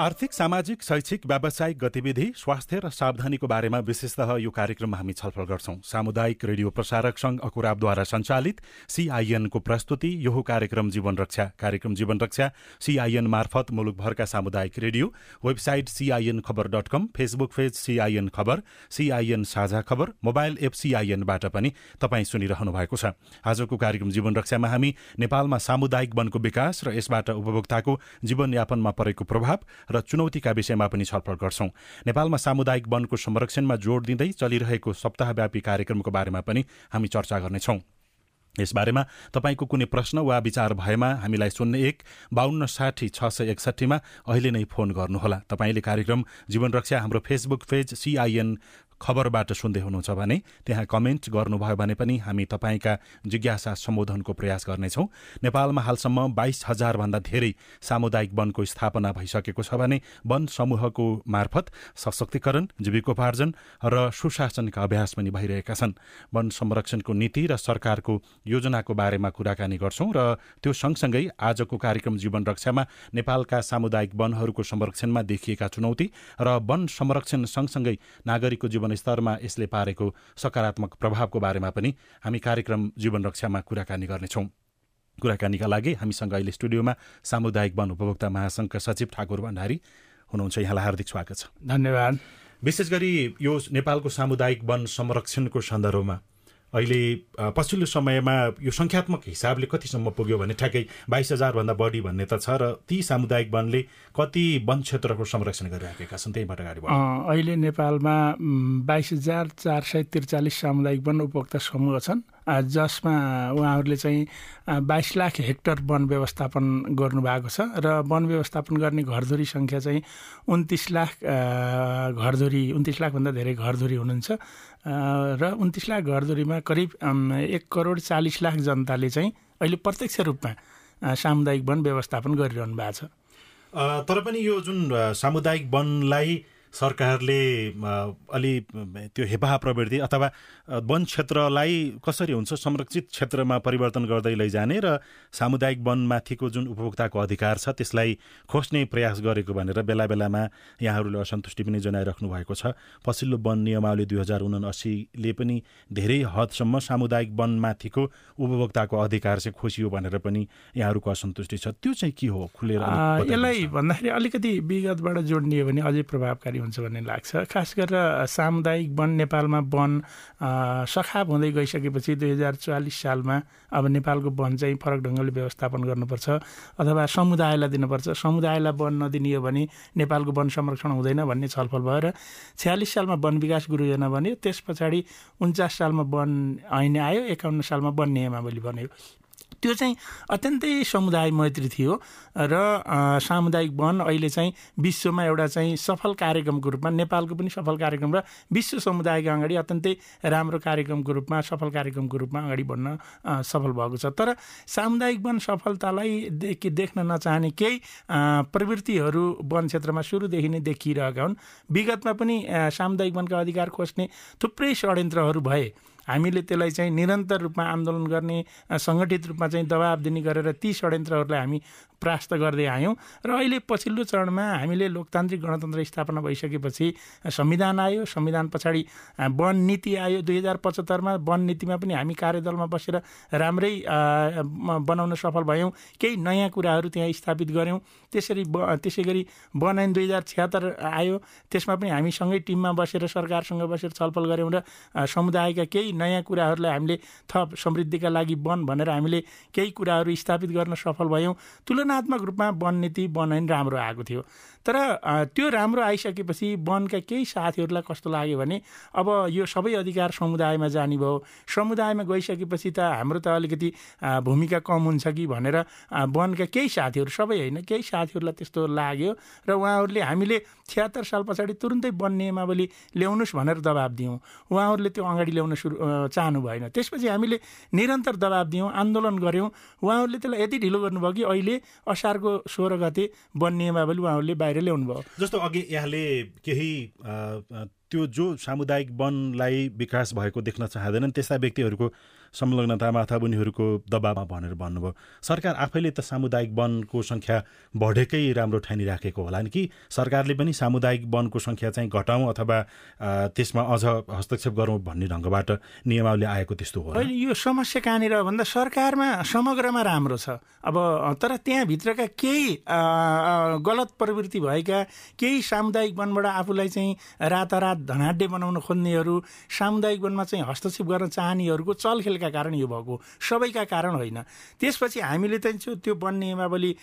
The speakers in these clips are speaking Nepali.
आर्थिक सामाजिक शैक्षिक व्यावसायिक गतिविधि स्वास्थ्य र सावधानीको बारेमा विशेषतः यो कार्यक्रममा हामी छलफल गर्छौं। सामुदायिक रेडियो प्रसारक संघ अकुराबद्वारा सञ्चालित सीआईएनको प्रस्तुति यो कार्यक्रम जीवन रक्षा कार्यक्रम जीवन रक्षा सीआईएन मार्फत मुलुकभरका सामुदायिक radio website CIN Khabar dot com Facebook page CIN Khabar CIN Sajha Khabar mobile app सीआईएनबाट पनि तपाईँ सुनिरहनु भएको छ। आजको कार्यक्रम जीवन रक्षामा हामी नेपालमा सामुदायिक वनको विकास र यसबाट उपभोक्ताको जीवनयापनमा परेको प्रभाव र चुनौतीका विषयमा पनि छलफल गर्छौं। नेपालमा सामुदायिक वनको संरक्षणमा जोड़ दिँदै चलिरहेको सप्ताहव्यापी कार्यक्रमको बारेमा पनि हामी चर्चा गर्नेछौं। यसबारेमा तपाईँको कुनै प्रश्न वा विचार भएमा हामीलाई शून्य एक बाहन्न साठी छ सय एकसट्ठीमा अहिले नै फोन गर्नुहोला। तपाईँले कार्यक्रम जीवन रक्षा हाम्रो फेसबुक पेज सिआइएन खबरबाट सुन्दै हुनुहुन्छ भने त्यहाँ कमेन्ट गर्नुभयो भने पनि हामी तपाईँका जिज्ञासा सम्बोधनको प्रयास गर्नेछौँ। नेपालमा हालसम्म बाइस हजारभन्दा धेरै सामुदायिक वनको स्थापना भइसकेको छ भने वन समूहको मार्फत सशक्तिकरण जीविकोपार्जन र सुशासनका अभ्यास पनि भइरहेका छन्। वन संरक्षणको नीति र सरकारको योजनाको बारेमा कुराकानी गर्छौं र त्यो सँगसँगै आजको कार्यक्रम जीवन रक्षामा नेपालका सामुदायिक वनहरूको संरक्षणमा देखिएका चुनौती र वन संरक्षण सँगसँगै नागरिकको जीवन स्तरमा यसले पारेको सकारात्मक प्रभावको बारेमा पनि हामी कार्यक्रम जीवन रक्षामा कुराकानी गर्नेछौँ। कुराकानीका लागि हामीसँग अहिले स्टुडियोमा सामुदायिक वन उपभोक्ता महासङ्घका सचिव ठाकुर भण्डारी हुनुहुन्छ। यहाँलाई हार्दिक स्वागत छ। धन्यवाद। विशेष गरी यो नेपालको सामुदायिक वन संरक्षणको सन्दर्भमा अहिले पछिल्लो समयमा यो सङ्ख्यात्मक हिसाबले कतिसम्म पुग्यो भने ठ्याक्कै बाइस हजारभन्दा बढी भन्ने त छ र ती सामुदायिक वनले कति वन क्षेत्रको संरक्षण गरिराखेका छन् त्यहीबाट अगाडि अहिले नेपालमा बाइस हजार चार सय त्रिचालिस सामुदायिक वन उपभोक्ता समूह छन्। जसमा उहाँहरूले चाहिँ बाइस लाख हेक्टर वन व्यवस्थापन गर्नुभएको छ र वन व्यवस्थापन गर्ने घरधुरी सङ्ख्या चाहिँ उन्तिस लाख घरधुरी उन्तिस लाखभन्दा धेरै घरधुरी हुनुहुन्छ। र उन्तिस लाख घरधुरीमा करिब एक करोड चालिस लाख जनताले चाहिँ अहिले प्रत्यक्ष रूपमा सामुदायिक वन व्यवस्थापन गरिरहनु भएको छ। तर पनि यो जुन सामुदायिक वनलाई सरकारले अलि त्यो हेपाह प्रवृत्ति अथवा वन क्षेत्रलाई कसरी हुन्छ संरक्षित क्षेत्रमा परिवर्तन गर्दै लैजाने र सामुदायिक वनमाथिको जुन उपभोक्ताको अधिकार छ त्यसलाई खोज्ने प्रयास गरेको भनेर बेला बेलामा यहाँहरूले असन्तुष्टि पनि जनाइराख्नु भएको छ। पछिल्लो वन नियमावली दुई हजार उनासीले पनि धेरै हदसम्म सामुदायिक वनमाथिको उपभोक्ताको अधिकार चाहिँ खोसियो भनेर पनि यहाँहरूको असन्तुष्टि छ। त्यो चाहिँ के हो? खुलेर यसलाई भन्दाखेरि अलिकति विगतबाट जोड्ने हो भने अझै प्रभावकारी हुन्छ भन्ने लाग्छ। खास गरेर सामुदायिक वन नेपालमा वन सखाप हुँदै गइसकेपछि दुई हजार चौवालिस सालमा अब नेपालको वन चाहिँ फरक ढङ्गले व्यवस्थापन गर्नुपर्छ अथवा समुदायलाई दिनुपर्छ। समुदायलाई वन नदिने भने नेपालको वन संरक्षण हुँदैन भन्ने छलफल भएर छ्यालिस सालमा वन विकास गुरु योजना बन्यो। त्यस पछाडि उन्चास सालमा वन ऐन आयो एकाउन्न सालमा वन नियमावली बन्यो। त्यो चाहिँ अत्यन्तै समुदाय मैत्री थियो र सामुदायिक वन अहिले चाहिँ विश्वमा एउटा चाहिँ सफल कार्यक्रमको रूपमा नेपालको पनि सफल कार्यक्रम र विश्व समुदायको अगाडि अत्यन्तै राम्रो कार्यक्रमको रूपमा सफल कार्यक्रमको रूपमा अगाडि बढ्न सफल भएको छ। तर सामुदायिक वन सफलतालाई देख्न नचाहने केही प्रवृत्तिहरू वन क्षेत्रमा सुरुदेखि नै देखिरहेका हुन्। विगतमा पनि सामुदायिक वनका अधिकार खोज्ने थुप्रै षड्यन्त्रहरू भए हामीले त्यसलाई चाहिँ निरन्तर रूपमा आन्दोलन गर्ने सङ्गठित रूपमा चाहिँ दबाब दिने गरेर ती षड्यन्त्रहरूलाई हामी परास्त गर्दै आयौँ। र अहिले पछिल्लो चरणमा हामीले लोकतान्त्रिक गणतन्त्र स्थापना भइसकेपछि संविधान आयो संविधान पछाडि वन नीति आयो। दुई हजार पचहत्तरमा वन नीतिमा पनि हामी कार्यदलमा बसेर राम्रै बनाउन सफल भयौँ। केही नयाँ कुराहरू त्यहाँ स्थापित गऱ्यौँ। त्यसरी ब त्यसै गरी वन ऐन दुई हजार छ्यात्तर आयो। त्यसमा पनि हामी सँगै टिममा बसेर सरकारसँग बसेर छलफल गऱ्यौँ र समुदायका केही नयाँ कुराहरूलाई हामीले थप समृद्धिका लागि वन भनेर हामीले केही कुराहरू स्थापित गर्न सफल भयौँ। तुलना तुलनात्मक रूपमा वन नीति वन राम्रो आएको थियो। तर त्यो राम्रो आइसकेपछि वनका केही साथीहरूलाई कस्तो लाग्यो भने अब यो सबै अधिकार समुदायमा जाने भयो। समुदायमा गइसकेपछि त हाम्रो त अलिकति भूमिका कम हुन्छ कि भनेर वनका केही साथीहरू सबै होइन केही साथीहरूलाई त्यस्तो लाग्यो र उहाँहरूले हामीले छ्यात्तर साल पछाडि तुरुन्तै वन नियमावली ल्याउनुहोस् भनेर दबाब दियौँ। उहाँहरूले त्यो अगाडि ल्याउन सुरु चाहनु भएन। त्यसपछि हामीले निरन्तर दबाब दियौँ आन्दोलन गऱ्यौँ। उहाँहरूले त्यसलाई यति ढिलो गर्नुभयो कि अहिले असारको सोह्र गते वन नियमावली उहाँहरूले बाहिर ल्याउनु भयो। जस्तो अघि यहाँले केही त्यो जो सामुदायिक वनलाई विकास भएको देख्न चाहँदैनन् त्यस्ता व्यक्तिहरूको संलग्नतामा अथवा उनीहरूको दबावमा भनेर भन्नुभयो। सरकार आफैले त सामुदायिक वनको सङ्ख्या बढेकै राम्रो ठानिराखेको होला नि कि? सरकारले पनि सामुदायिक वनको सङ्ख्या चाहिँ घटाउँ अथवा त्यसमा अझ हस्तक्षेप गरौँ भन्ने ढङ्गबाट नियमावली आएको त्यस्तो हो अहिले यो समस्या कहाँनिर? भन्दा सरकारमा समग्रमा राम्रो छ। अब तर त्यहाँभित्रका केही गलत प्रवृत्ति भएका केही सामुदायिक वनबाट आफूलाई चाहिँ रातारात धनाड्य बनाउन खोज्नेहरू सामुदायिक वनमा चाहिँ हस्तक्षेप गर्न चाहनेहरूको चलखेल भएका कारण यो भएको सबैका कारण होइन। त्यसपछि हामीले चाहिँ त्यो वन नियमावली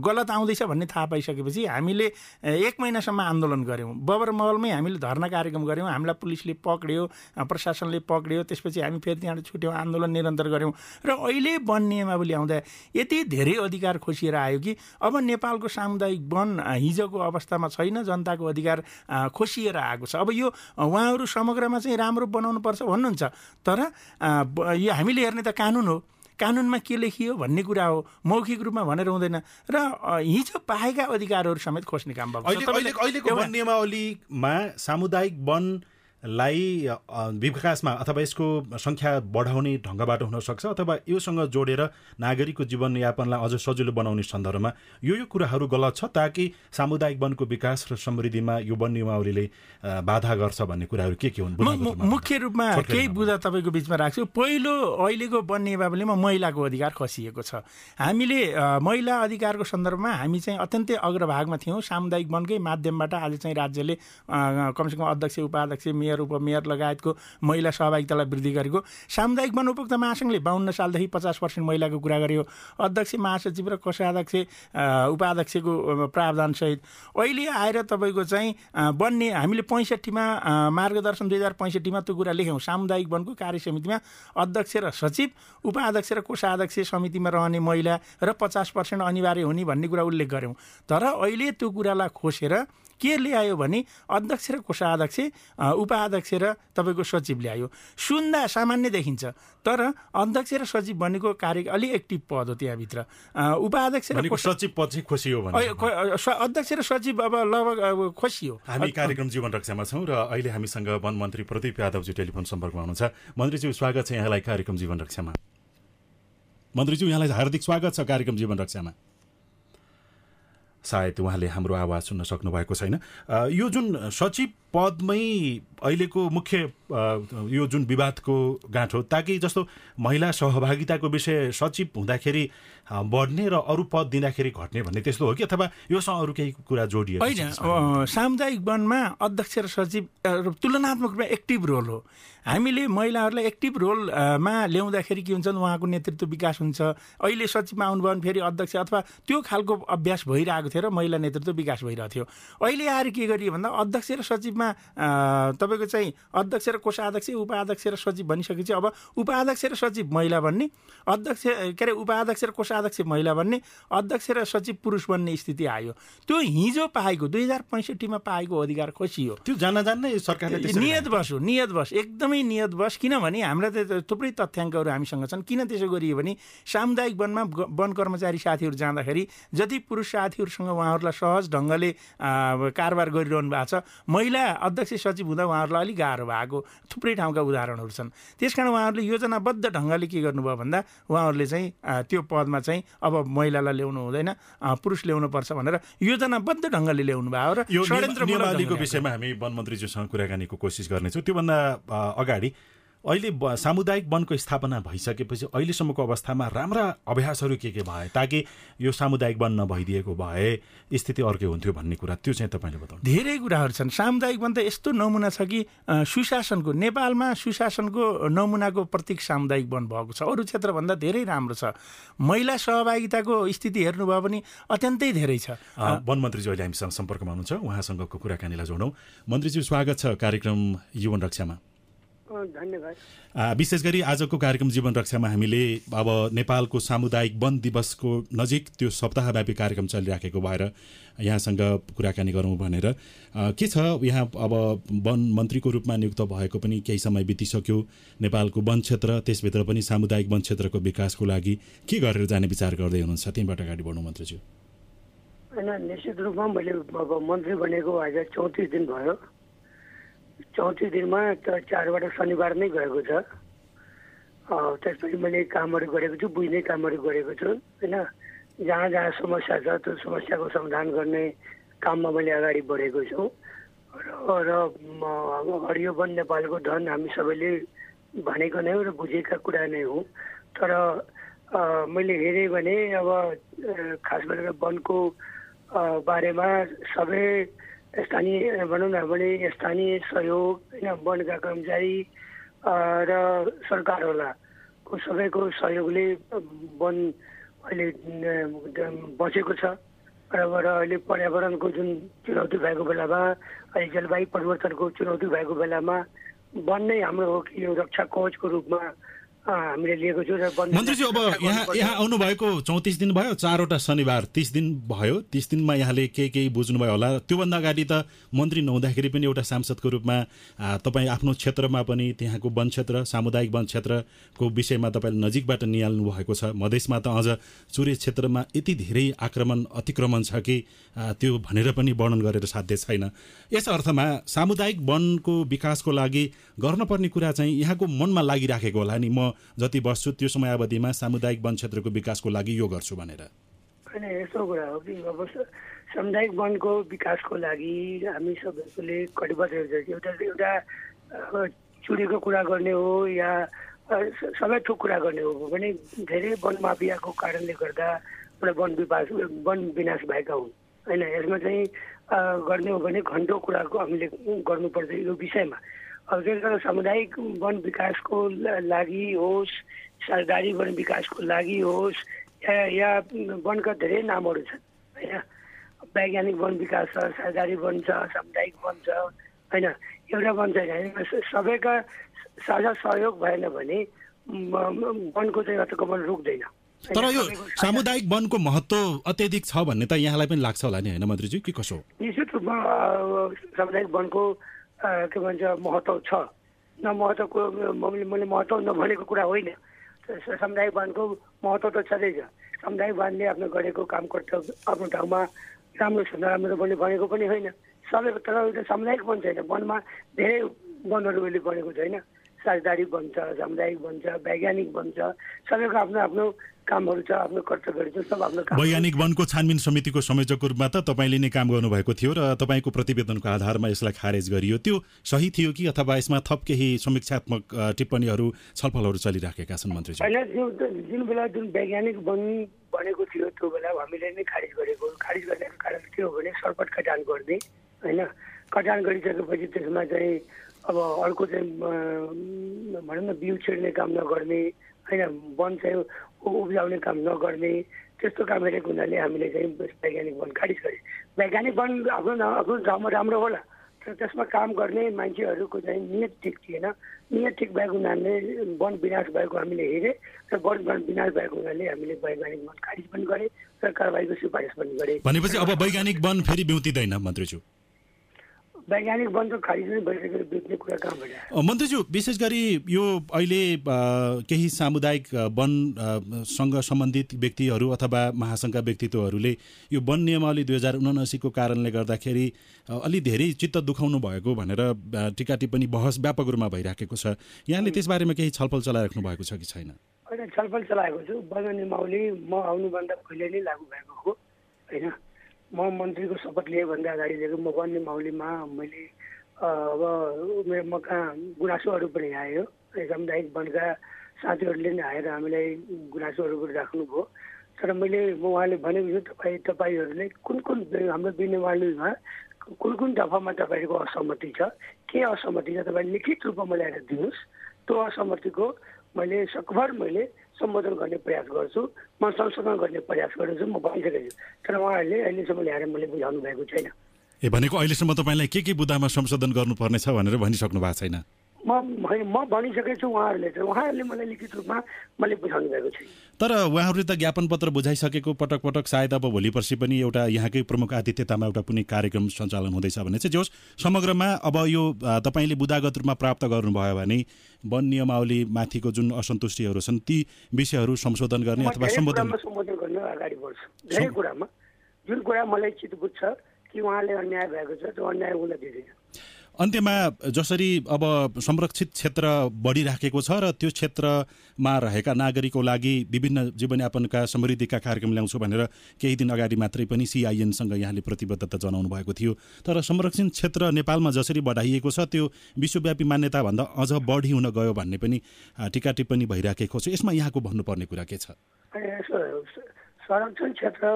गलत आउँदैछ भन्ने थाहा पाइसकेपछि हामीले एक महिनासम्म आन्दोलन गऱ्यौँ। बबर महलमै हामीले धर्ना कार्यक्रम गऱ्यौँ हामीलाई पुलिसले पक्रियो प्रशासनले पक्रियो त्यसपछि हामी फेरि त्यहाँबाट छुट्यौँ आन्दोलन निरन्तर गऱ्यौँ। र अहिले वन नियमावली आउँदा यति धेरै अधिकार खोसिएर आयो कि अब नेपालको सामुदायिक वन हिजोको अवस्थामा छैन जनताको अधिकार खोसिएर आएको छ। अब यो उहाँहरू समग्रमा चाहिँ राम्रो बनाउनु पर्छ भन्नुहुन्छ। तर यो हामीले हेर्ने त कानुन हो। कानुनमा के लेखियो भन्ने कुरा हो। मौखिक रूपमा भनेर हुँदैन। र हिजो पाएका अधिकारहरू समेत खोज्ने काम भएको सामुदायिक वन लाई विकासमा अथवा यसको सङ्ख्या बढाउने ढङ्गबाट हुनसक्छ अथवा योसँग जोडेर नागरिकको जीवनयापनलाई अझ सजिलो बनाउने सन्दर्भमा यो यो कुराहरू गलत छ ताकि सामुदायिक वनको विकास र समृद्धिमा यो वन नियमावलीले बाधा गर्छ भन्ने कुराहरू के के हुन्? मुख्य रूपमा केही बुझा तपाईँको बिचमा राख्छु। पहिलो अहिलेको वन नियमावलीमा महिलाको अधिकार खसिएको छ। हामीले महिला अधिकारको सन्दर्भमा हामी चाहिँ अत्यन्तै अग्रभागमा थियौँ। सामुदायिक वनकै माध्यमबाट आज चाहिँ राज्यले कमसेकम अध्यक्ष उपाध्यक्ष मेयर मेयर उपमेयर लगायतको महिला सहभागितालाई वृद्धि गरेको। सामुदायिक वन उपभोक्ता महासङ्घले बाहन्न सालदेखि पचास पर्सेन्ट महिलाको कुरा गर्यो। अध्यक्ष महासचिव र कोषाध्यक्ष उपाध्यक्षको प्रावधानसहित। अहिले आएर तपाईँको चाहिँ बन्ने हामीले पैँसठीमा मार्गदर्शन दुई हजार पैँसठीमा त्यो कुरा लेख्यौँ। सामुदायिक वनको कार्य समितिमा अध्यक्ष र सचिव उपाध्यक्ष र कोषाध्यक्ष समितिमा रहने महिला र पचास पर्सेन्ट अनिवार्य हुने भन्ने कुरा उल्लेख गऱ्यौँ तर अहिले त्यो कुरालाई खोसेर के ल्यायो भने अध्यक्ष र कोषाध्यक्ष उपाध्यक्ष र तपाईँको सचिव ल्यायो सुन्दा सामान्य देखिन्छ तर अध्यक्ष र सचिव भनेको कार्य अलिक एक्टिभ पद हो त्यहाँभित्र। उपाध्यक्ष र सचिव पछि खोसियो अध्यक्ष र सचिव अब लगभग खोसियो हामी कार्यक्रम जीवन रक्षामा छौँ र अहिले हामीसँग वन मन्त्री प्रदीप यादवजी टेलिफोन सम्पर्कमा हुनुहुन्छ। मन्त्रीज्यू स्वागत छ यहाँलाई कार्यक्रम जीवन रक्षामा। मन्त्रीज्यू यहाँलाई हार्दिक स्वागत छ कार्यक्रम जीवन रक्षामा। सायद उहाँले हाम्रो आवाज सुन्न सक्नुभएको छैन। यो जुन सचिव पदमै अहिलेको मुख्य यो जुन विवादको गाँठो ताकि जस्तो महिला सहभागिताको विषय सचिव हुँदाखेरि बढ्ने र अरू पद दिँदाखेरि घट्ने भन्ने त्यस्तो हो कि? अथवा योसँग अरू केही कुरा जोडिएको होइन सामुदायिक वनमा अध्यक्ष र सचिव तुलनात्मक रूपमा एक्टिभ रोल हो। हामीले महिलाहरूलाई एक्टिभ रोलमा ल्याउँदाखेरि के हुन्छ उहाँको नेतृत्व विकास हुन्छ। अहिले सचिवमा आउनुभयो भने फेरि अध्यक्ष अथवा त्यो खालको अभ्यास भइरहेको थियो र महिला नेतृत्व विकास भइरहेको थियो। अहिले आएर के गरियो भन्दा अध्यक्ष र सचिवमा तपाईँको चाहिँ अध्यक्ष र कोषाध्यक्ष उपाध्यक्ष र सचिव भनिसकेपछि अब उपाध्यक्ष र सचिव महिला भन्ने अध्यक्ष के अरे उपाध्यक्ष र कोषाध्यक्ष महिला भन्ने अध्यक्ष र सचिव पुरुष बन्ने स्थिति आयो। त्यो हिजो पाएको दुई हजार पैँसठीमा पाएको अधिकार खोसियो त्यो जान जान्नै सरकारले नियत बस हो नियत बस एकदमै नियत बस। किनभने हाम्रा त थुप्रै तथ्याङ्कहरू हामीसँग छन्। किन त्यसो गरियो भने सामुदायिक वनमा वन कर्मचारी साथीहरू जाँदाखेरि जति पुरुष साथीहरूसँग उहाँहरूलाई सहज ढङ्गले कारोबार गरिरहनु भएको छ महिला अध्यक्ष सचिव हुँदा उहाँहरूलाई अलिक गाह्रो भएको थुप्रै ठाउँका उदाहरणहरू छन्। त्यस कारण उहाँहरूले योजनाबद्ध ढङ्गले के गर्नुभयो भन्दा उहाँहरूले चाहिँ त्यो पदमा चाहिँ अब महिलालाई ल्याउनु हुँदैन पुरुष ल्याउनु पर्छ भनेर योजनाबद्ध ढङ्गले ल्याउनु भयो र यो विषयमा हामी वन मन्त्रीज्यूसँग कुराकानीको कोसिस गर्नेछौँ। त्योभन्दा अगाडि अहिले सामुदायिक वनको स्थापना भइसकेपछि अहिलेसम्मको अवस्थामा राम्रा अभ्यासहरू के के भए ताकि यो सामुदायिक वन नभइदिएको भए स्थिति अर्कै हुन्थ्यो भन्ने कुरा त्यो चाहिँ तपाईँले बताउनु धेरै कुराहरू छन्। सामुदायिक वन त यस्तो नमुना छ कि सुशासनको नेपालमा सुशासनको नमुनाको प्रतीक सामुदायिक वन भएको छ। अरू क्षेत्रभन्दा धेरै राम्रो छ। महिला सहभागिताको स्थिति हेर्नुभयो भने अत्यन्तै धेरै छ। वन मन्त्रीजी अहिले हामीसँग सम्पर्कमा हुनुहुन्छ। उहाँसँगको कुराकानीलाई जोडौँ। मन्त्रीजी स्वागत छ कार्यक्रम युवन रक्षामा। धन्यवाद। विशेष गरी आजको कार्यक्रम जीवन रक्षामा हामीले अब नेपालको सामुदायिक वन दिवसको नजिक त्यो सप्ताहव्यापी कार्यक्रम चलिराखेको भएर यहाँसँग कुराकानी गरौँ भनेर। के छ यहाँ अब वन मन्त्रीको रूपमा नियुक्त भएको पनि केही समय बितिसक्यो। नेपालको वन क्षेत्र त्यसभित्र पनि सामुदायिक वन क्षेत्रको विकासको लागि के गरेर जाने विचार गर्दै हुनुहुन्छ? त्यहीँबाट अगाडि बढ्नु मन्त्रीज्यू। होइन निश्चित रूपमा मैले अब मन्त्री बनेको आज चौतिस दिन भयो। चौतिस दिनमा त चारबाट शनिबार नै गएको छ। त्यसपछि मैले कामहरू गरेको छु बुझ्ने कामहरू गरेको छु होइन? जहाँ जहाँ समस्या छ त्यो समस्याको समाधान गर्ने काममा मैले अगाडि बढेको छु। र हरियो वन नेपालको धन हामी सबैले भनेको नै हो र बुझेका कुरा नै हो। तर मैले हेरेँ भने अब खास गरेर वनको बारेमा सबै स्थानीय भनौँ न भने स्थानीय सहयोग होइन वनका कर्मचारी र सरकारवालाको सबैको सहयोगले वन अहिले बचेको छ। र अहिले पर्यावरणको जुन चुनौती भएको बेलामा अहिले जलवायु परिवर्तनको चुनौती भएको बेलामा वन नै हाम्रो हो कि यो रक्षा कवचको रूपमा हामीले लिएको छु र मन्त्रीजी अब यहाँ यहाँ आउनुभएको चौतिस दिन भयो चारवटा शनिबार तिस दिन भयो। तिस दिनमा यहाँले केही केही बुझ्नुभयो होला? त्योभन्दा अगाडि त मन्त्री नहुँदाखेरि पनि एउटा सांसदको रूपमा तपाईँ आफ्नो क्षेत्रमा पनि त्यहाँको वन क्षेत्र सामुदायिक वन क्षेत्रको विषयमा तपाईँले नजिकबाट निहाल्नु भएको छ। मधेसमा त अझ चुरे क्षेत्रमा यति धेरै आक्रमण अतिक्रमण छ कि त्यो भनेर पनि वर्णन गरेर साध्य छैन। यस अर्थमा सामुदायिक वनको विकासको लागि गर्नुपर्ने कुरा चाहिँ यहाँको मनमा लागिराखेको होला नि। म जति बस्छु त्यो समयावधिमा सामुदायिक वन क्षेत्रको विकासको लागि यो गर्छु भनेर। होइन यस्तो कुरा हो कि अब सामुदायिक वनको विकासको लागि हामी सबैले कटिबद्ध एउटा एउटा चुरीको कुरा गर्ने हो या सबै थोक कुरा गर्ने हो भने धेरै वन माफियाको कारणले गर्दा एउटा वन विकास वन विनाश भएका हुन्। होइन यसमा चाहिँ गर्ने हो भने घन्टो कुराको हामीले गर्नुपर्छ यो विषयमा। गर्दा सामुदायिक वन विकासको लागि होस् सरकारी वन विकासको लागि होस् या या वनका धेरै नामहरू छन् होइन? वैज्ञानिक वन विकास छ सरकारी वन छ सामुदायिक वन छ होइन? एउटा वन छैन सबैका साझा सहयोग भएन भने वनको चाहिँ अतिक्रमण रुक्दैन। तर यो सामुदायिक वनको महत्व अत्याधिक छ भन्ने त यहाँलाई पनि लाग्छ होला नि होइन मन्त्रीजी? के कसो निश्चित रूपमा सामुदायिक वनको के भन्छ महत्त्व छ न महत्त्वको मैले महत्त्व नभनेको कुरा होइन सामुदायिक वनको महत्त्व त छँदैछ सामुदायिक वनले आफ्नो गरेको काम कर्तव्य आफ्नो ठाउँमा राम्रो छ नराम्रो भने भनेको पनि होइन सबै तर सामुदायिक वन छैन वनमा धेरै वनहरू अहिले बनेको छैन साझेदारी बन्छ सामुदायिक बन्छ वैज्ञानिक बन्छ सबैको आफ्नो आफ्नो कामहरू छ आफ्नो कर्तव्यहरू छ सब आफ्नो वैज्ञानिक वनको छानबिन समितिको संयोजकको रूपमा त तपाईँले नै काम गर्नुभएको थियो र तपाईँको प्रतिवेदनको आधारमा यसलाई खारेज गरियो। त्यो सही थियो कि अथवा यसमा थप केही समीक्षात्मक टिप्पणीहरू छलफलहरू चलिराखेका छन् मन्त्री होइन जुन बेला जुन वैज्ञानिक वन बनेको थियो त्यो बेला हामीले नै खारिज गरेको खारिज गर्नेको कारण के हो भने सर्पट कटान गर्ने होइन? कटान गरिसकेपछि त्यसमा चाहिँ अब अर्को चाहिँ भनौँ न बिउ छिर्ने काम नगर्ने होइन? वन चाहिँ उब्जाउने काम नगर्ने त्यस्तो काम हेरेको हुनाले हामीले चाहिँ वैज्ञानिक वन खारिज गरेँ वैज्ञानिक वन आफ्नो आफ्नो ठाउँमा राम्रो होला तर त्यसमा काम गर्ने मान्छेहरूको चाहिँ नियत ठिक थिएन। नियत ठिक भएको हुनाले वन विनाश भएको हामीले हेरेँ र वन विनाश भएको हुनाले हामीले वैज्ञानिक वन खारिज पनि गरेँ र कारवाहीको सिफारिस पनि गरेँ। भनेपछि अब वैज्ञानिक वन फेरि ब्युतिँदैन मन्त्रीज्यू। वैज्ञानिक नै भइसकेर बेच्ने कुरा कहाँ भयो? मन्त्रीज्यू विशेष गरी यो अहिले केही सामुदायिक वनसँग सम्बन्धित व्यक्तिहरू अथवा महासङ्घका व्यक्तित्वहरूले यो वन नियमावली दुई हजार उनासीको कारणले गर्दाखेरि अलि धेरै चित्त दुखाउनु भएको भनेर टिका टिप्पणी बहस व्यापक रूपमा भइराखेको छ। यहाँले त्यसबारेमा केही छलफल चलाइराख्नु भएको छ कि छैन? छलफल चलाएको छु। वन नियमावली म आउनुभन्दा पहिले नै लागू भएको हो होइन? म मन्त्रीको शपथ लिएभन्दा अगाडि लिएको। म वन्य माउलीमा मैले अब मेरो म कहाँ गुनासोहरू पनि आयो। सामुदायिक वनका साथीहरूले नै आएर हामीलाई गुनासोहरू पनि राख्नुभयो। तर मैले म उहाँले भनेको छु तपाईँ तपाईँहरूले कुन कुन हाम्रो विनिमालीमा कुन कुन दफामा तपाईँहरूको असहमति छ के असहमति छ तपाईँ लिखित रूपमा ल्याएर दिनुहोस्। त्यो असहमतिको मैले सकभर मैले सम्बोधन गर्ने प्रयास गर्छु। म संशोधन गर्ने प्रयास गर्छु म भनिसकेको छु। तर उहाँहरूले अहिलेसम्म ल्याएर मैले बुझाउनु भएको छैन। ए भनेको अहिलेसम्म तपाईँलाई के के बुदामा संशोधन गर्नुपर्ने छ भनेर भनिसक्नु भएको छैन? म म भनिसकेको छु उहाँहरूले। उहाँहरूले मलाई लिखित रूपमा मैले बुझाउनु भएको छैन। तर उहाँहरूले त ज्ञापन पत्र बुझाइसकेको पटक पटक सायद अब भोलि पर्सि पनि एउटा यहाँकै प्रमुख आतिथ्यतामा एउटा कुनै कार्यक्रम सञ्चालन हुँदैछ भने चाहिँ जोस् समग्रमा अब यो तपाईँले बुदागत रूपमा प्राप्त गर्नुभयो भने वन नियमावली माथिको जुन असन्तुष्टिहरू छन् ती विषयहरू संशोधन गर्ने अथवा सम्बोधन गर्न अगाडि बढ्छु। धेरै कुरामा। जुन कुरा मलाई चित बुझ्छ कि उहाँले अन्याय भएको छ त्यो अन्याय हुन दिँदैन। अन्त्यमा जसरी अब संरक्षित क्षेत्र बढिराखेको छ र त्यो क्षेत्रमा रहेका नागरिकको लागि विभिन्न जीवनयापनका समृद्धिका कार्यक्रम ल्याउँछु भनेर केही दिन अगाडि मात्रै पनि सिआइएनसँग यहाँले प्रतिबद्धता जनाउनु भएको थियो। तर संरक्षण क्षेत्र नेपालमा जसरी बढाइएको छ त्यो विश्वव्यापी मान्यताभन्दा अझ बढी हुन गयो भन्ने पनि टिका टिप्पणी भइराखेको छ। यसमा यहाँको भन्नुपर्ने कुरा के छ? संरक्षण क्षेत्र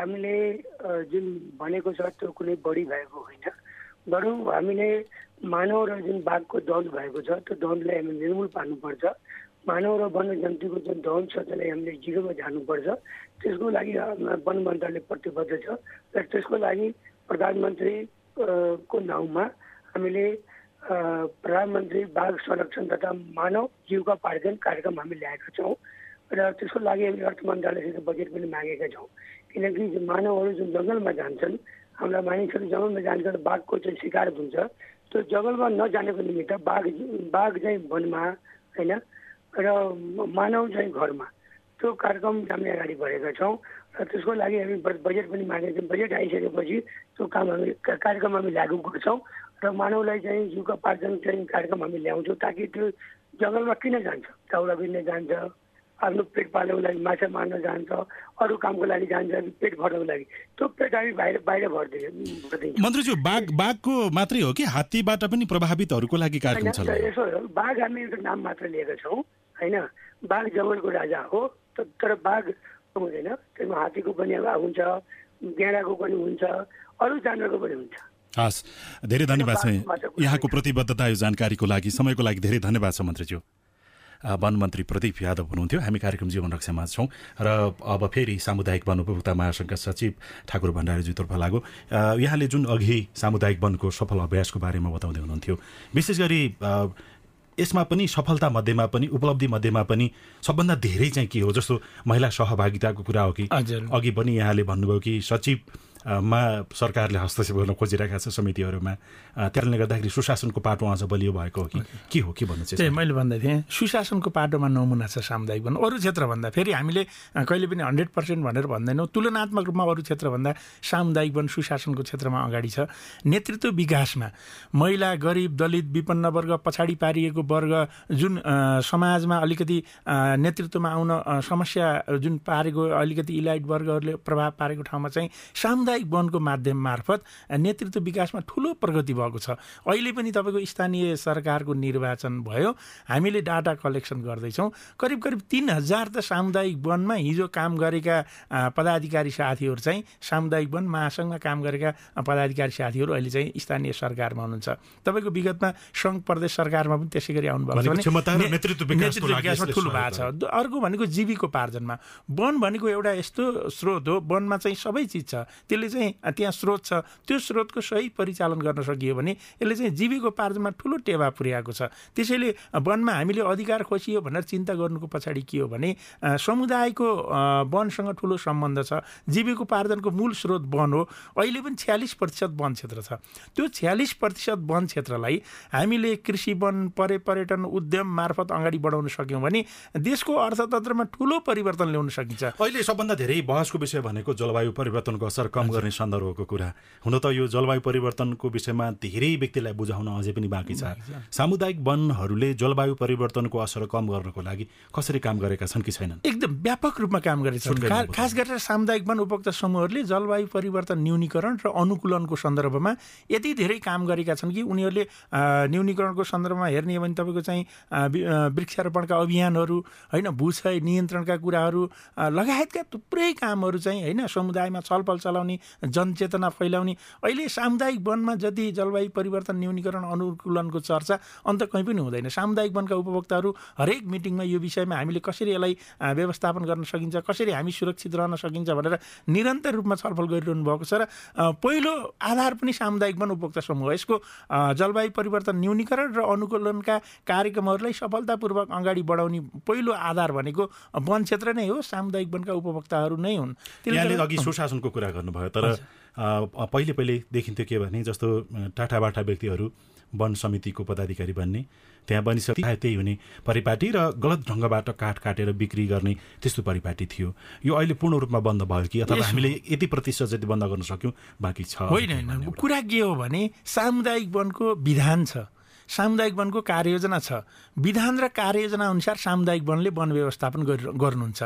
हामीले जुन भनेको छ त्यो कुनै बढी भएको होइन। बरु हामीले मानव र जुन बाघको द्वन्द भएको छ त्यो द्वन्दलाई हामी निर्मूल पार्नुपर्छ। मानव र वन्यजन्तुको जुन द्वन्द छ त्यसलाई हामीले जिरोमा जानुपर्छ त्यसको लागि वन मन्त्रालय प्रतिबद्ध छ र त्यसको लागि प्रधानमन्त्री को नाउँमा हामीले प्रधानमन्त्री बाघ संरक्षण तथा मानव जीविका कार्यक्रम हामी ल्याएका छौँ र त्यसको लागि हामीले अर्थ मन्त्रालयसित बजेट पनि मागेका छौँ। किनकि मानवहरू जुन जङ्गलमा जान्छन् हाम्रा मानिसहरू जङ्गलमा जान्छ बाघको चाहिँ शिकार हुन्छ। त्यो जङ्गलमा नजानेको निमित्त बाघ बाघ चाहिँ वनमा होइन? र मानव चाहिँ घरमा। त्यो कार्यक्रम हामी अगाडि बढेका छौँ र त्यसको लागि हामी बजेट पनि मागेका छौँ। बजेट आइसकेपछि त्यो काम हामी कार्यक्रम हामी लागू गर्छौँ र मानवलाई चाहिँ जीविकोपार्जन चाहिँ कार्यक्रम हामी ल्याउँछौँ ताकि त्यो जङ्गलमा किन जान्छ? चाउला बिर्ने जान्छ आफ्नो पेट पाल्नको लागि माछा मार्न जान्छ अरू कामको लागि जान्छ पेट भर्नको लागि। त्यो पेट हामी बाहिर बाहिर भरिदिन्छ मन्त्रीज्यू बाघ बाघको मात्रै हो कि हात्तीबाट पनि प्रभावितहरूको लागि कार्यक्रम छ यसो बाघ हामी एउटा नाम मात्र लिएका छौँ होइन? बाघ जङ्गलको राजा हो तर बाघ हुँदैन। त्यसमा हात्तीको पनि अब हुन्छ गेडाको पनि हुन्छ अरू जानवरको पनि हुन्छ। हस् धेरै धन्यवाद छ। यहाँको प्रतिबद्धता यो जानकारीको लागि समयको लागि धेरै धन्यवाद छ मन्त्रीज्यू। वन मन्त्री प्रदीप यादव हुनुहुन्थ्यो। हामी कार्यक्रम जीवन रक्षामा छौँ र अब फेरि सामुदायिक वन उपभोक्ता महासङ्घका सचिव ठाकुर भण्डारीज्यूतर्फ लाग्यो यहाँले जुन अघि सामुदायिक वनको सफल अभ्यासको बारेमा बताउँदै हुनुहुन्थ्यो विशेष गरी यसमा पनि सफलता मध्येमा पनि उपलब्धि मध्येमा पनि सबभन्दा धेरै चाहिँ के हो जस्तो महिला सहभागिताको कुरा हो कि अघि पनि यहाँले भन्नुभयो कि सचिव मा सरकारले हस्तक्षेप गर्न खोजिरहेका छ समितिहरूमा। त्यसले गर्दाखेरि सुशासनको पाटो अझ बलियो भएको हो कि? के हो? के भन्नु चाहिँ? मैले भन्दै थिएँ सुशासनको पाटोमा नमुना छ सामुदायिक वन अरू क्षेत्रभन्दा फेरि हामीले कहिले पनि हन्ड्रेड पर्सेन्ट भनेर भन्दैनौँ। तुलनात्मक रूपमा अरू क्षेत्रभन्दा सामुदायिक वन सुशासनको क्षेत्रमा अगाडि छ। नेतृत्व विकासमा महिला गरिब दलित विपन्न वर्ग पछाडि पारिएको वर्ग जुन समाजमा अलिकति नेतृत्वमा आउन समस्या जुन पारेको अलिकति इलाइट वर्गहरूले प्रभाव पारेको ठाउँमा चाहिँ सामुदायिक सामुदायिक वनको माध्यम मार्फत नेतृत्व विकासमा ठुलो प्रगति भएको छ। अहिले पनि तपाईँको स्थानीय सरकारको निर्वाचन भयो। हामीले डाटा कलेक्सन गर्दैछौँ। करिब करिब तिन हजार त सामुदायिक वनमा हिजो काम गरेका पदाधिकारी साथीहरू चाहिँ सामुदायिक वन महासङ्घमा काम गरेका पदाधिकारी साथीहरू अहिले चाहिँ स्थानीय सरकारमा हुनुहुन्छ। तपाईँको विगतमा सङ्घ प्रदेश सरकारमा पनि त्यसै गरी आउनुभएको ठुलो भएको छ। अर्को भनेको जीविकोपार्जनमा। वन भनेको एउटा यस्तो स्रोत हो। वनमा चाहिँ सबै चिज छ। त्यसले चाहिँ त्यहाँ स्रोत छ। त्यो स्रोतको सही परिचालन गर्न सकियो भने यसले चाहिँ जीविकोपार्जनमा ठुलो टेवा पुर्याएको छ। त्यसैले वनमा हामीले अधिकार खोसियो भनेर चिन्ता गर्नुको पछाडि के हो भने समुदायको वनसँग ठुलो सम्बन्ध छ। जीविकोपार्जनको मूल स्रोत वन हो। अहिले पनि छ्यालिस प्रतिशत वन क्षेत्र छ। त्यो छ्यालिस प्रतिशत वन क्षेत्रलाई हामीले कृषि वन परे पर्यटन उद्यम मार्फत अगाडि बढाउन सक्यौँ भने देशको अर्थतन्त्रमा ठुलो परिवर्तन ल्याउन सकिन्छ। अहिले सबभन्दा धेरै बहसको विषय भनेको जलवायु परिवर्तनको असर कम गर्ने सन्दर्भको कुरा। हुन त यो जलवायु परिवर्तनको विषयमा धेरै व्यक्तिलाई बुझाउन अझै पनि बाँकी छ। सामुदायिक वनहरूले जलवायु परिवर्तनको असर कम गर्नको लागि कसरी काम गरेका छन् कि छैनन्? एकदम व्यापक रूपमा काम गरेका छन्। खास गरेर सामुदायिक वन उपभोक्ता समूहहरूले जलवायु परिवर्तन न्यूनीकरण र अनुकूलनको सन्दर्भमा यति धेरै काम गरेका छन् कि उनीहरूले न्यूनीकरणको सन्दर्भमा हेर्ने हो भने तपाईँको चाहिँ वृक्षारोपणका अभियानहरू होइन भूक्षय नियन्त्रणका कुराहरू लगायतका थुप्रै कामहरू चाहिँ होइन समुदायमा छलफल चलाउने जनचेतना फैलाउने। अहिले सामुदायिक वनमा जति जलवायु परिवर्तन न्यूनीकरण अनुकूलनको चर्चा अन्त कहीँ पनि हुँदैन। सामुदायिक वनका उपभोक्ताहरू हरेक मिटिङमा यो विषयमा हामीले कसरी यसलाई व्यवस्थापन गर्न सकिन्छ कसरी हामी सुरक्षित रहन सकिन्छ भनेर निरन्तर रूपमा छलफल गरिरहनु भएको छ र पहिलो आधार पनि सामुदायिक वन उपभोक्ता समूह यसको जलवायु परिवर्तन न्यूनीकरण र अनुकूलनका कार्यक्रमहरूलाई सफलतापूर्वक अगाडि बढाउने पहिलो आधार भनेको वन क्षेत्र नै हो। सामुदायिक वनका उपभोक्ताहरू नै हुन्। त्यसले अघि सुशासनको कुरा गर्नुभयो। तर पहिले पहिले देखिन्थ्यो के भने जस्तो टाठाबाठा व्यक्तिहरू वन समितिको पदाधिकारी बन्ने त्यहाँ बनिसके त्यही हुने परिपाटी र गलत ढङ्गबाट काठ काटेर बिक्री गर्ने त्यस्तो परिपाटी थियो। यो अहिले पूर्ण रूपमा बन्द भयो कि अथवा हामीले यति प्रतिशत जति बन्द गर्न सक्यौँ बाँकी छ होइन होइन। कुरा के हो भने सामुदायिक वनको विधान छ। सामुदायिक वनको कार्ययोजना छ। विधान र कार्ययोजना अनुसार सामुदायिक वनले वन व्यवस्थापन गर्नुहुन्छ।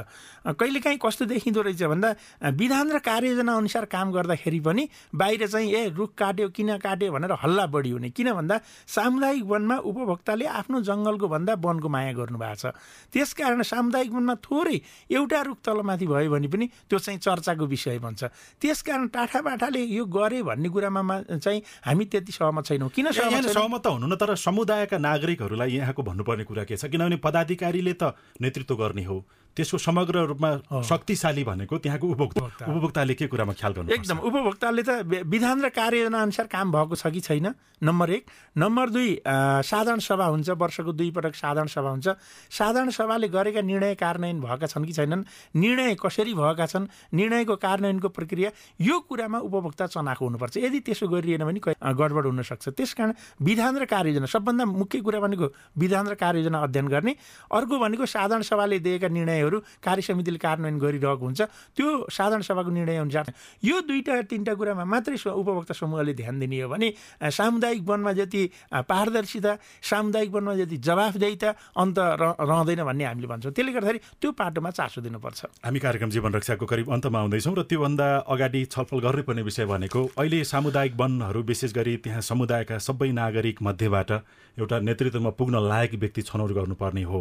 कहिलेकाहीँ कस्तो देखिँदो रहेछ भन्दा विधान र कार्ययोजना अनुसार काम गर्दाखेरि पनि बाहिर चाहिँ ए रुख काट्यो किन काट्यो? भनेर हल्ला बढी हुने। किन भन्दा सामुदायिक वनमा उपभोक्ताले आफ्नो जङ्गलको भन्दा वनको माया गर्नुभएको छ। त्यसकारण सामुदायिक वनमा थोरै एउटा रुख तलमाथि भयो भने पनि त्यो चाहिँ चर्चाको विषय बन्छ। त्यसकारण टाठाबाठाले यो गरे भन्ने कुरामा चाहिँ हामी त्यति सहमत छैनौँ। किन सहमत त हुनु न तर समुदायका नागरिकहरूलाई यहाँको भन्नुपर्ने कुरा के छ? किनभने पदाधिकारीले त नेतृत्व गर्ने हो। त्यसको समग्र रूपमा शक्तिशाली भनेको त्यहाँको उपभोक्ता उपभोक्ताले के कुरामा ख्याल गर्नु एकदम उपभोक्ताले त विधान र कार्ययोजना अनुसार काम भएको छ कि छैन? नम्बर एक। नम्बर दुई साधारण सभा हुन्छ वर्षको दुई पटक साधारण सभा हुन्छ। साधारण सभाले गरेका निर्णय कार्यान्वयन भएका छन् कि छैनन्? निर्णय कसरी भएका छन्? निर्णयको कार्यान्वयनको प्रक्रिया यो कुरामा उपभोक्ता चनाखो हुनुपर्छ। यदि त्यसो गरिएन भने गडबड हुनसक्छ। त्यसकारण विधान र कार्ययोजना सबभन्दा मुख्य कुरा भनेको विधान र कार्ययोजना अध्ययन गर्ने। अर्को भनेको साधारण सभाले दिएका निर्णय निर्णयहरू कार्य समितिले कार्यान्वयन गरिरहेको हुन्छ। त्यो साधारण सभाको निर्णय अनुसार यो दुईवटा तिनवटा कुरामा मात्रै उपभोक्ता समूहले ध्यान दिने हो भने सामुदायिक वनमा जति पारदर्शिता सामुदायिक वनमा जति जवाफदेहिता अन्त रहँदैन भन्ने हामीले भन्छौँ। त्यसले गर्दाखेरि त्यो पाटोमा चासो दिनुपर्छ। हामी कार्यक्रम जीवन रक्षाको करिब अन्तमा आउँदैछौँ र त्योभन्दा अगाडि छलफल गर्नुपर्ने विषय भनेको अहिले सामुदायिक वनहरू विशेष गरी त्यहाँ समुदायका सबै नागरिक मध्येबाट एउटा नेतृत्वमा पुग्न लायक व्यक्ति छनौट गर्नुपर्ने हो।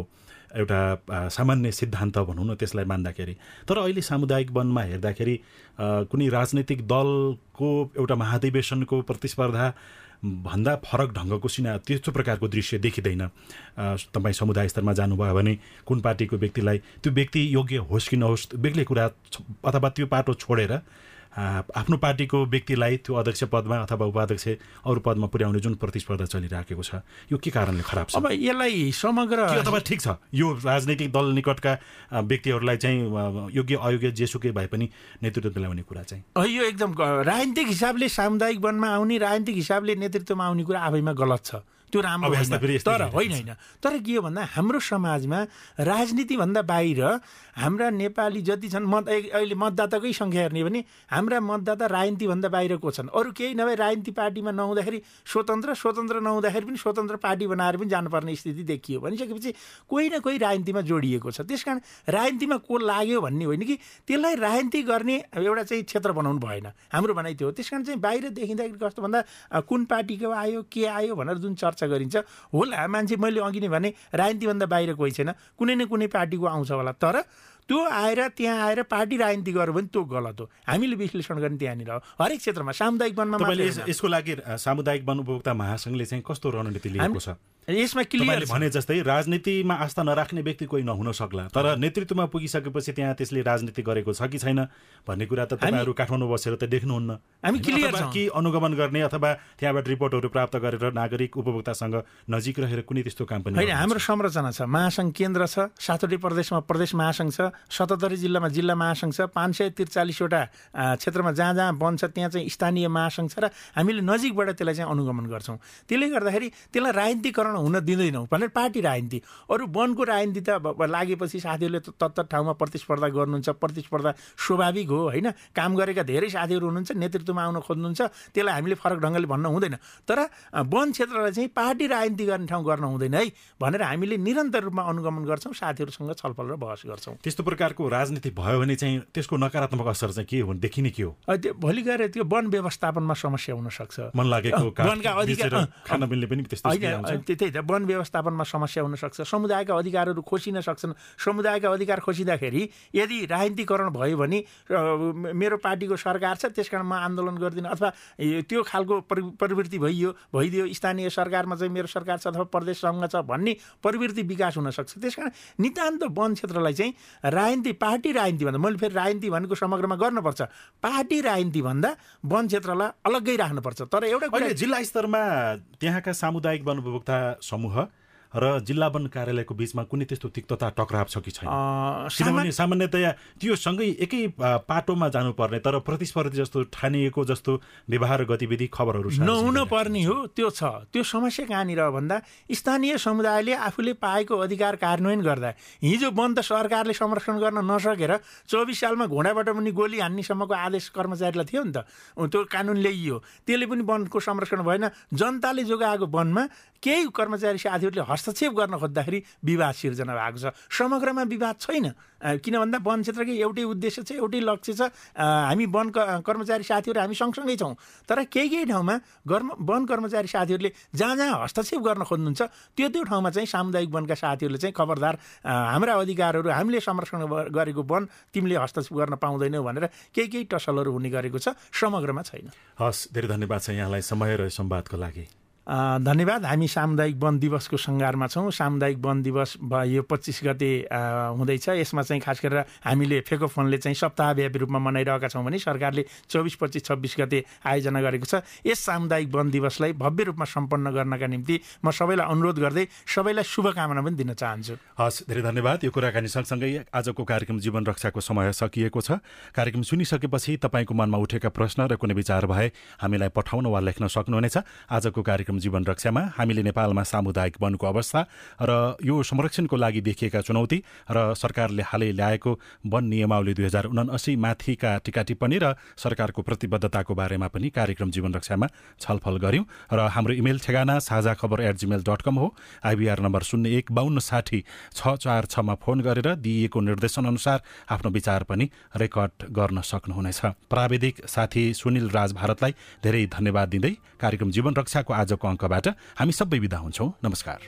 एउटा सामान्य सिद्धान्त भनौँ न त्यसलाई मान्दाखेरि। तर अहिले सामुदायिक वनमा हेर्दाखेरि कुनै राजनैतिक दलको एउटा महाधिवेशनको प्रतिस्पर्धा भन्दा फरक ढङ्गको सिना त्यस्तो प्रकारको दृश्य देखिँदैन। तपाईँ समुदाय स्तरमा जानुभयो भने कुन पार्टीको व्यक्तिलाई त्यो व्यक्ति योग्य होस् कि नहोस् बेग्लै कुरा अथवा त्यो पाटो छोडेर आफ्नो पार्टीको व्यक्तिलाई त्यो अध्यक्ष पदमा अथवा उपाध्यक्ष अरू पदमा पुर्याउने जुन प्रतिस्पर्धा चलिराखेको छ यो के कारणले खराब छ? अब यसलाई समग्र अथवा ठिक छ यो राजनैतिक दल निकटका व्यक्तिहरूलाई चाहिँ योग्य अयोग्य जेसुकै भए पनि नेतृत्व दिलाउने कुरा चाहिँ। यो एकदम राजनीतिक हिसाबले सामुदायिक वनमा आउने राजनीतिक हिसाबले नेतृत्वमा आउने कुरा आफैमा गलत छ। त्यो राम्रो तर होइन होइन। तर के हो भन्दा हाम्रो समाजमा राजनीतिभन्दा बाहिर हाम्रा नेपाली जति छन् मत अहिले मतदाताकै सङ्ख्या हेर्ने भने हाम्रा मतदाता राजनीतिभन्दा बाहिरको छन्। अरू केही नभए राजनीति पार्टीमा नहुँदाखेरि स्वतन्त्र स्वतन्त्र नहुँदाखेरि पनि स्वतन्त्र पार्टी बनाएर पनि जानुपर्ने स्थिति देखियो। भनिसकेपछि कोही न कोही राजनीतिमा जोडिएको छ। त्यस कारण राजनीतिमा को लाग्यो भन्ने होइन कि त्यसलाई राजनीति गर्ने एउटा चाहिँ क्षेत्र बनाउनु भएन। हाम्रो भनाइ त्यो त्यस कारण चाहिँ बाहिर देखिँदाखेरि कस्तो भन्दा कुन पार्टीको आयो के आयो भनेर जुन चर्चा गरिन्छ। होला मान्छे मैले अघि नै भने राजनीतिभन्दा बाहिर कोही छैन। कुनै न कुनै पार्टीको आउँछ होला। तर त्यो आएर त्यहाँ आएर पार्टी राजनीति गर्यो भने त्यो गलत हो। हामीले विश्लेषण गर्ने त्यहाँनिर हरेक क्षेत्रमा सामुदायिक वनमा यसको लागि सामुदायिक वन उपभोक्ता महासङ्घले चाहिँ कस्तो रणनीति लिएको छ? यसमा क्लियर भने जस्तै राजनीतिमा आस्था नराख्ने व्यक्ति कोही नहुन सक्ला। तर नेतृत्वमा पुगिसकेपछि त्यहाँ त्यसले राजनीति गरेको छ कि छैन भन्ने कुरा त तपाईँहरू काठमाडौँ बसेर त देख्नुहुन्न। हामी क्लियर कि अनुगमन गर्ने अथवा त्यहाँबाट रिपोर्टहरू प्राप्त गरेर नागरिक उपभोक्तासँग नजिक रहेर कुनै त्यस्तो काम पनि होइन हाम्रो संरचना छ। महासङ्घ केन्द्र छ सातवटै प्रदेशमा प्रदेश महासङ्घ छ सतहत्तरी जिल्लामा जिल्ला महासङ्घ छ पाँच सय त्रिचालिसवटा क्षेत्रमा जहाँ जहाँ बन्छ त्यहाँ चाहिँ स्थानीय महासङ्घ छ र हामीले नजिकबाट त्यसलाई चाहिँ अनुगमन गर्छौँ। त्यसले गर्दाखेरि त्यसलाई राजनीतिकरण हुन दिँदैनौँ भनेर पार्टी राजनीति। अरू वनको राजनीति त लागेपछि साथीहरूले तत्त ठाउँमा प्रतिस्पर्धा गर्नुहुन्छ प्रतिस्पर्धा स्वाभाविक हो होइन? काम गरेका धेरै साथीहरू हुनुहुन्छ नेतृत्वमा आउन खोज्नुहुन्छ त्यसलाई हामीले फरक ढङ्गले भन्न हुँदैन। तर वन क्षेत्रलाई चाहिँ पार्टी राजनीति गर्ने ठाउँ गर्न हुँदैन है भनेर हामीले निरन्तर रूपमा अनुगमन गर्छौँ साथीहरूसँग छलफल र बहस गर्छौँ। त्यस्तो प्रकारको राजनीति भयो भने चाहिँ त्यसको नकारात्मक असर चाहिँ के हो देखिने के हो? त्यो भोलि गएर त्यो वन व्यवस्थापनमा समस्या हुनसक्छ। मन लागेको वनका अधिकार खान मिल्ने पनि त्यही त वन व्यवस्थापनमा समस्या हुनसक्छ। समुदायका अधिकारहरू खोसिन सक्छन्। समुदायका अधिकार खोसिँदाखेरि यदि राजनीतिकरण भयो भने मेरो पार्टीको सरकार छ त्यस म आन्दोलन गर्दिनँ। अथवा त्यो खालको प्रवृत्ति भइयो भइदियो स्थानीय सरकारमा चाहिँ मेरो सरकार छ अथवा प्रदेशसँग छ भन्ने प्रवृत्ति विकास हुनसक्छ। त्यस कारण नितान्त वन क्षेत्रलाई चाहिँ राजनीति पार्टी राजनीति भन्दा मैले फेरि राजनीति भनेको समग्रमा गर्नुपर्छ। पार्टी राजनीति भन्दा वन क्षेत्रलाई अलग्गै राख्नुपर्छ। तर एउटा जिल्ला स्तरमा त्यहाँका सामुदायिक वन उपभोक्ता समूह र जिल्ला वन कार्यालयको बिचमा कुनै त्यस्तो तिक्तता टक्राव छ कि छैन? किनभने सामान्यतया त्यो सँगै एकै पाटोमा जानुपर्ने तर प्रतिस्पर्धी जस्तो ठानिएको जस्तो व्यवहार गतिविधि खबरहरू नहुन पर्ने हो त्यो छ। त्यो समस्या कहाँनिर भन्दा स्थानीय समुदायले आफूले पाएको अधिकार कार्यान्वयन गर्दा हिजो वन त सरकारले संरक्षण गर्न नसकेर चौबिस सालमा घोडाबाट पनि गोली हान्नेसम्मको आदेश कर्मचारीलाई थियो नि त। त्यो कानुन ल्याइयो त्यसले पनि वनको संरक्षण भएन। जनताले जोगाएको वनमा केही कर्मचारी साथीहरूले हस्तक्षेप गर्न खोज्दाखेरि विवाद सिर्जना भएको छ। समग्रमा विवाद छैन। किन भन्दा वन क्षेत्रकै एउटै उद्देश्य छ एउटै लक्ष्य छ। हामी वन कर्मचारी साथीहरू हामी सँगसँगै छौँ। तर केही केही ठाउँमा गर्म वन कर्मचारी साथीहरूले जहाँ जहाँ हस्तक्षेप गर्न खोज्नुहुन्छ त्यो त्यो ठाउँमा चाहिँ सामुदायिक वनका साथीहरूले चाहिँ खबरदार हाम्रा अधिकारहरू हामीले संरक्षण गरेको वन तिमीले हस्तक्षेप गर्न पाउँदैनौ भनेर केही केही टसलहरू हुने गरेको छ। समग्रमा छैन। हस् धेरै धन्यवाद छ यहाँलाई समय र संवादको लागि। धन्यवाद। हामी सामुदायिक वन दिवसको सङ्घारमा छौँ। सामुदायिक वन दिवस यो पच्चिस गते हुँदैछ। यसमा चाहिँ खास गरेर हामीले फेको फोनले चाहिँ सप्ताहव्यापी रूपमा मनाइरहेका छौँ भने सरकारले चौबिस पच्चिस छब्बिस गते आयोजना गरेको छ। यस सामुदायिक वन दिवसलाई भव्य रूपमा सम्पन्न गर्नका निम्ति म सबैलाई अनुरोध गर्दै सबैलाई शुभकामना पनि दिन चाहन्छु। हस् धेरै धन्यवाद। यो कुराकानी सँगसँगै आजको कार्यक्रम जीवन रक्षाको समय सकिएको छ। कार्यक्रम सुनिसकेपछि तपाईँको मनमा उठेका प्रश्न र कुनै विचार भए हामीलाई पठाउन वा लेख्न सक्नुहुनेछ। आजको कार्यक्रम कार्यक्रम जीवन रक्षामा हामीले नेपालमा सामुदायिक वनको अवस्था र यो संरक्षणको लागि देखिएका चुनौती र सरकारले हालै ल्याएको वन नियमावली दुई हजार उनासी माथिका टिका टिप्पणी र सरकारको प्रतिबद्धताको बारेमा पनि कार्यक्रम जीवन रक्षामा छलफल गऱ्यौँ र हाम्रो इमेल ठेगाना साझा खबर एट जिमेल डट कम हो आइबिआर नम्बर शून्य एक बाहन्न साठी छ चार छमा फोन गरेर दिइएको निर्देशनअनुसार आफ्नो विचार पनि रेकर्ड गर्न सक्नुहुनेछ। प्राविधिक साथी सुनिल राज भारतलाई धेरै धन्यवाद दिँदै कार्यक्रम जीवन रक्षाको अङ्कबाट हामी सबै विदा हुन्छौँ। नमस्कार।